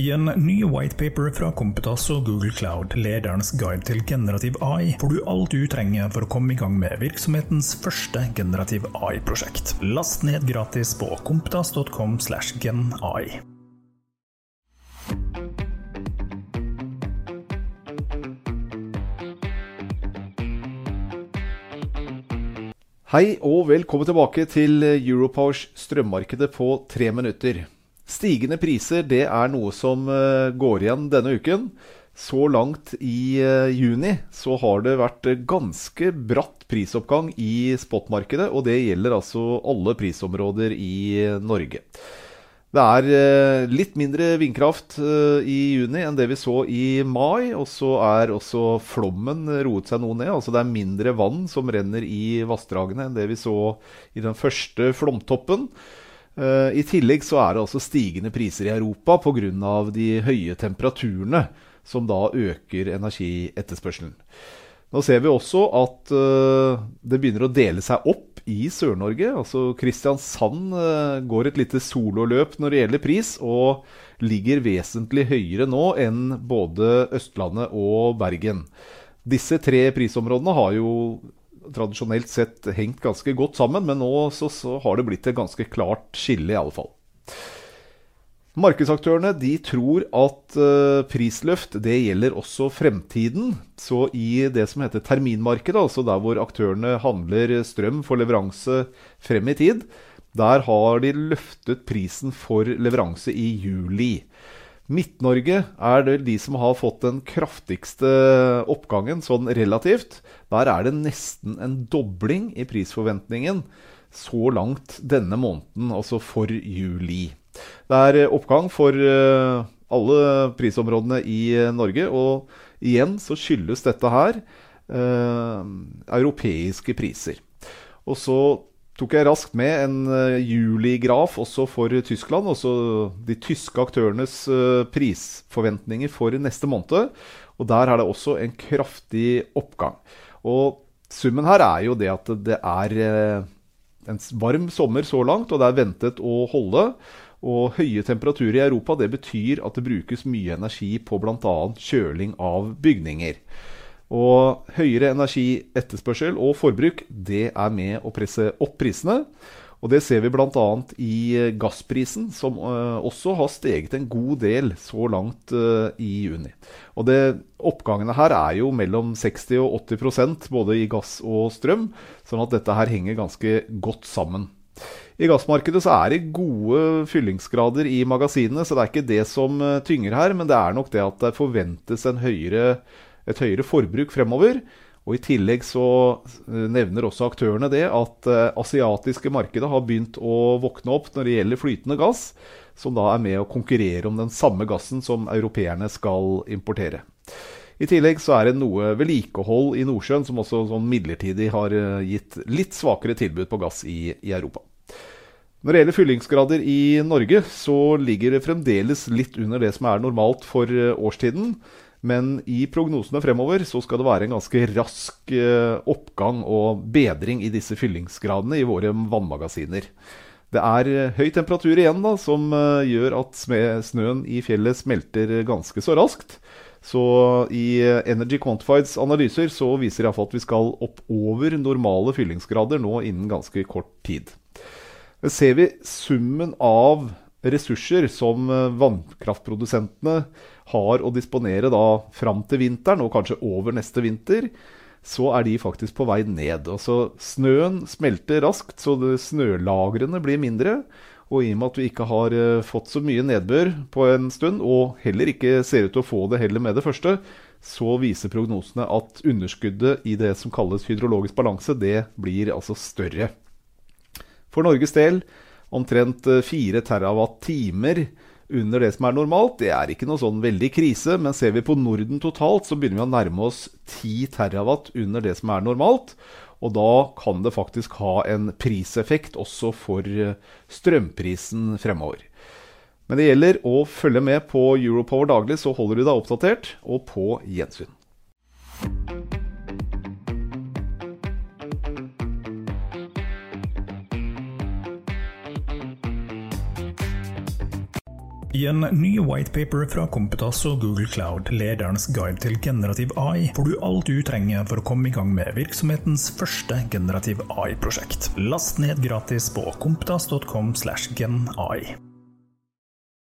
I en ny whitepaper fra Kompetas og Google Cloud, lederens guide til generativ AI, får du alt du trenger for å komme i gang med virksomhetens første generativ AI-prosjekt. Last ned gratis på kompetas.com slash genai. Hei og velkommen tilbake til Europowers strømmarkedet på tre minutter. Stigende priser det er noe som eh, går igjen denne uken. Så langt i eh, juni så har det vært ganske bratt prisoppgang i spotmarkedet, og det gjelder altså alle prisområder i Norge. Det er eh, litt mindre vindkraft i juni enn det vi så i mai. Og så er også flommen roet seg noe ned. Altså det er mindre vann som renner i vassdragene enn det vi så i den første flomtoppen. I tillegg så er det altså stigende priser i Europa pga. de høye temperaturene, som da øker energietterspørselen. Nå ser vi også at det begynner å dele seg opp i Sør-Norge. Altså Kristiansand går et lite sololøp når det gjelder pris, og ligger vesentlig høyere nå enn både Østlandet og Bergen. Disse tre prisområdene har jo tradisjonelt sett hengt ganske godt sammen, men nå så, så har det blitt et ganske klart skille, i alle fall. Markedsaktørene de tror at uh, prisløft det gjelder også fremtiden. Så i det som heter terminmarkedet, altså der hvor aktørene handler strøm for leveranse frem i tid, der har de løftet prisen for leveranse i juli. Midt-Norge er det de som har fått den kraftigste oppgangen, sånn relativt. Der er det nesten en dobling i prisforventningen så langt denne måneden, altså for juli. Det er oppgang for eh, alle prisområdene i Norge, og igjen så skyldes dette her eh, europeiske priser. Og så tok jeg raskt med en uh, juligraf også for Tyskland. Også de tyske aktørenes uh, prisforventninger for neste måned. Og der er det også en kraftig oppgang. Og summen her er jo det at det er uh, en varm sommer så langt, og det er ventet å holde. Og høye temperaturer i Europa det betyr at det brukes mye energi på bl.a. kjøling av bygninger. Og høyere energietterspørsel og forbruk det er med å presse opp prisene. Og det ser vi bl.a. i gassprisen, som uh, også har steget en god del så langt uh, i juni. Og det, Oppgangene her er jo mellom 60 og 80% både i gass og strøm, sånn at dette her henger ganske godt sammen. I gassmarkedet så er det gode fyllingsgrader i magasinene, så det er ikke det som tynger her, men det er nok det at det forventes en høyere et høyere forbruk fremover. Og I tillegg så eh, nevner også aktørene det at uh, asiatiske markedet har begynt å våkne opp når det gjelder flytende gass, som da er med å konkurrere om den samme gassen som europeerne skal importere. I tillegg så er det noe vedlikehold i Nordsjøen som også sånn midlertidig har uh, gitt litt svakere tilbud på gass i, i Europa. Når det gjelder fyllingsgrader i Norge, så ligger det fremdeles litt under det som er normalt for årstiden. Men i prognosene fremover så skal det være en ganske rask eh, oppgang og bedring i disse fyllingsgradene i våre vannmagasiner. Det er eh, høy temperatur igjen da, som eh, gjør at snøen i fjellet smelter ganske så raskt. Så i Energy Quantifieds analyser så viser iallfall at vi skal opp over normale fyllingsgrader nå innen ganske kort tid. Men ser vi summen av ressurser som vannkraftprodusentene har å disponere da fram til vinteren, og kanskje over neste vinter, så er de faktisk på vei ned. Altså, snøen smelter raskt, så snølagrene blir mindre. Og i og med at vi ikke har uh, fått så mye nedbør på en stund, og heller ikke ser ut til å få det heller med det første, så viser prognosene at underskuddet i det som kalles hydrologisk balanse, det blir altså større. For Norges del omtrent 4 terawatt-timer under det som er normalt. Det er ikke noe sånn veldig krise, men ser vi på Norden totalt, så begynner vi å nærme oss 10 terawatt under det som er normalt. Og da kan det faktisk ha en priseffekt også for eh, strømprisen fremover. Men det gjelder å følge med på Europower daglig, så holder du deg oppdatert, og på gjensyn. I en ny whitepaper fra Kompetas og Google Cloud, ledernes guide til generativ AI, får du alt du trenger for å komme i gang med virksomhetens første generativ AI-prosjekt. Last ned gratis på kompetas.com slash genai.